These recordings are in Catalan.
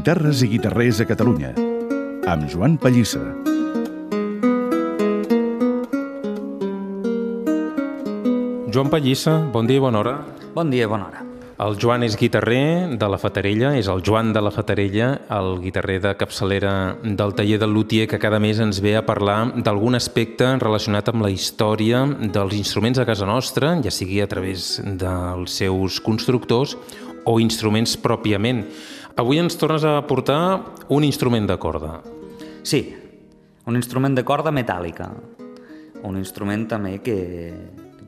Guitarres i guitarrers a Catalunya, amb Joan Pallissa. Joan Pallissa, bon dia i bona hora. Bon dia i bona hora. El Joan és guitarrer de la Fatarella, és el Joan de la Fatarella, el guitarrer de capçalera del taller del Lutier, que cada mes ens ve a parlar d'algun aspecte relacionat amb la història dels instruments a casa nostra, ja sigui a través dels seus constructors o instruments pròpiament. Avui ens tornes a portar un instrument de corda. Sí, un instrument de corda metàl·lica. Un instrument també que,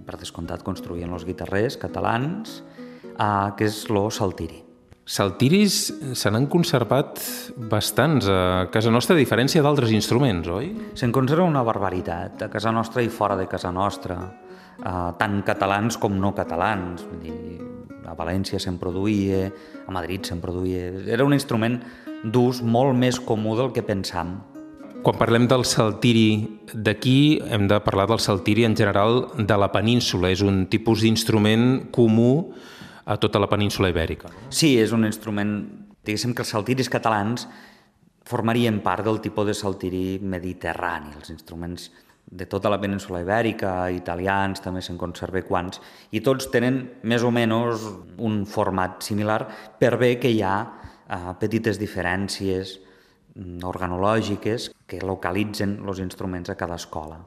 per descomptat, construïen els guitarrers catalans, eh, que és lo saltiri. Saltiris se n'han conservat bastants a casa nostra, a diferència d'altres instruments, oi? Se'n conserva una barbaritat, a casa nostra i fora de casa nostra, eh, tant catalans com no catalans. Vull dir, a València se'n produïa, a Madrid se'n produïa... Era un instrument d'ús molt més comú del que pensam. Quan parlem del saltiri d'aquí, hem de parlar del saltiri en general de la península. És un tipus d'instrument comú a tota la península ibèrica. Sí, és un instrument... Diguéssim que els saltiris catalans formarien part del tipus de saltiri mediterrani, els instruments de tota la península ibèrica, italians, també se'n conserva quants, i tots tenen més o menys un format similar per bé que hi ha eh, petites diferències mm, organològiques que localitzen els instruments a cada escola.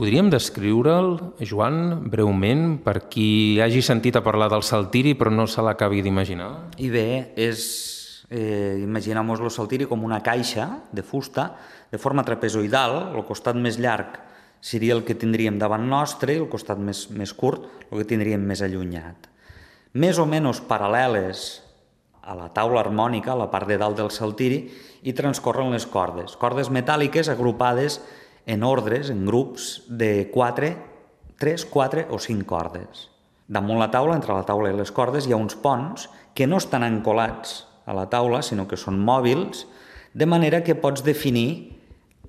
Podríem descriure'l, Joan, breument, per qui hagi sentit a parlar del saltiri però no se l'acabi d'imaginar? I bé, és, eh, imaginem-nos el saltiri com una caixa de fusta de forma trapezoidal, el costat més llarg seria el que tindríem davant nostre el costat més, més curt el que tindríem més allunyat. Més o menys paral·leles a la taula harmònica, a la part de dalt del saltiri, i transcorren les cordes. Cordes metàl·liques agrupades en ordres, en grups de 4, 3, 4 o 5 cordes. Damunt la taula, entre la taula i les cordes, hi ha uns ponts que no estan ancolats a la taula, sinó que són mòbils, de manera que pots definir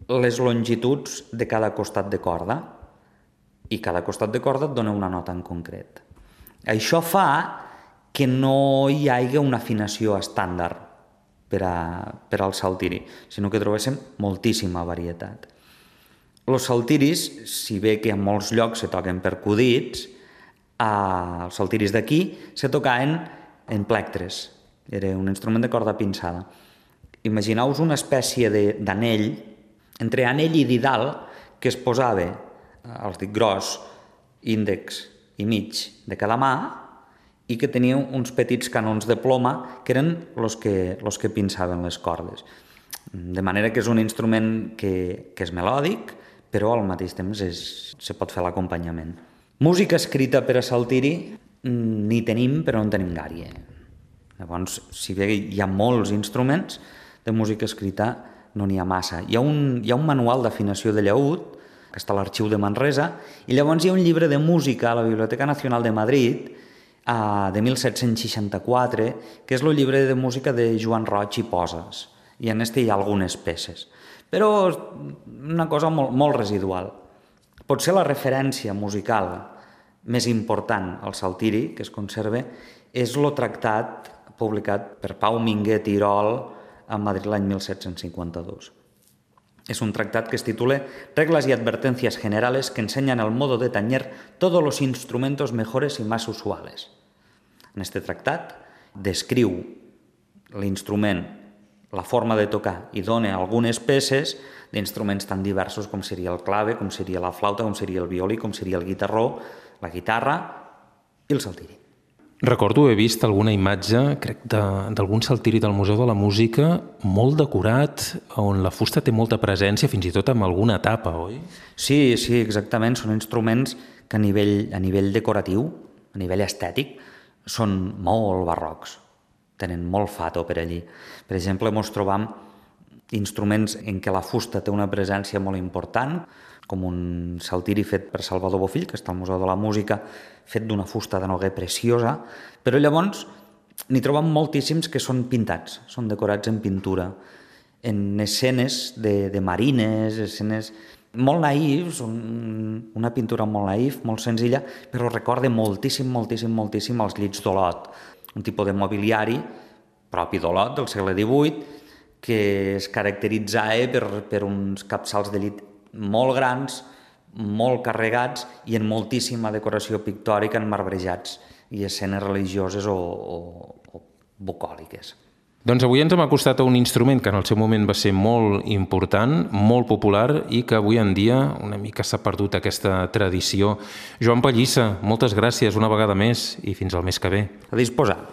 les longituds de cada costat de corda i cada costat de corda et dona una nota en concret. Això fa que no hi hagi una afinació estàndard per, a, per al saltiri, sinó que trobéssim moltíssima varietat. Els saltiris, si bé que en molts llocs se toquen percudits, eh, els saltiris d'aquí se tocaven en plectres. Era un instrument de corda pinçada. Imagineu-vos una espècie d'anell entre anell i didal que es posava, eh, els dit gros, índex i mig de cada mà i que tenia uns petits canons de ploma que eren els que, los que pinçaven les cordes. De manera que és un instrument que, que és melòdic, però al mateix temps és, se pot fer l'acompanyament. Música escrita per a saltiri mm, ni tenim, però no en tenim gària. Llavors, si bé hi ha molts instruments de música escrita, no n'hi ha massa. Hi ha un, hi ha un manual d'afinació de llaüt, que està a l'arxiu de Manresa, i llavors hi ha un llibre de música a la Biblioteca Nacional de Madrid, eh, de 1764, que és el llibre de música de Joan Roig i Poses, i en este hi ha algunes peces. Però una cosa molt, molt residual. Potser la referència musical més important al Saltiri, que es conserva, és el tractat publicat per Pau Minguet i Irol a Madrid l'any 1752. Es un tractat que es titula Reglas y advertencias generales que enseñan el modo de tañer todos los instrumentos mejores y más usuales. En este tractat descriu l'instrument, la forma de tocar i dona algunes peces d'instruments tan diversos com seria el clave, com seria la flauta, com seria el violí, com seria el guitarró, la guitarra i el saltiri. Recordo haver vist alguna imatge, crec, d'algun saltiri del Museu de la Música molt decorat, on la fusta té molta presència, fins i tot amb alguna tapa, oi? Sí, sí, exactament. Són instruments que a nivell, a nivell decoratiu, a nivell estètic, són molt barrocs. Tenen molt fato per allí. Per exemple, ens trobam instruments en què la fusta té una presència molt important, com un saltiri fet per Salvador Bofill, que està al Museu de la Música, fet d'una fusta de noguer preciosa, però llavors n'hi trobem moltíssims que són pintats, són decorats en pintura, en escenes de, de marines, escenes molt naïfs, un, una pintura molt naïf, molt senzilla, però recorda moltíssim, moltíssim, moltíssim els llits d'Olot, un tipus de mobiliari propi d'Olot del segle XVIII, que es caracteritzava per, per uns capçals de llit molt grans, molt carregats i en moltíssima decoració pictòrica en marbrejats i escenes religioses o, o, o bucòliques. Doncs avui ens hem acostat a un instrument que en el seu moment va ser molt important, molt popular i que avui en dia una mica s'ha perdut aquesta tradició. Joan Pallissa, moltes gràcies una vegada més i fins al mes que ve. A disposar.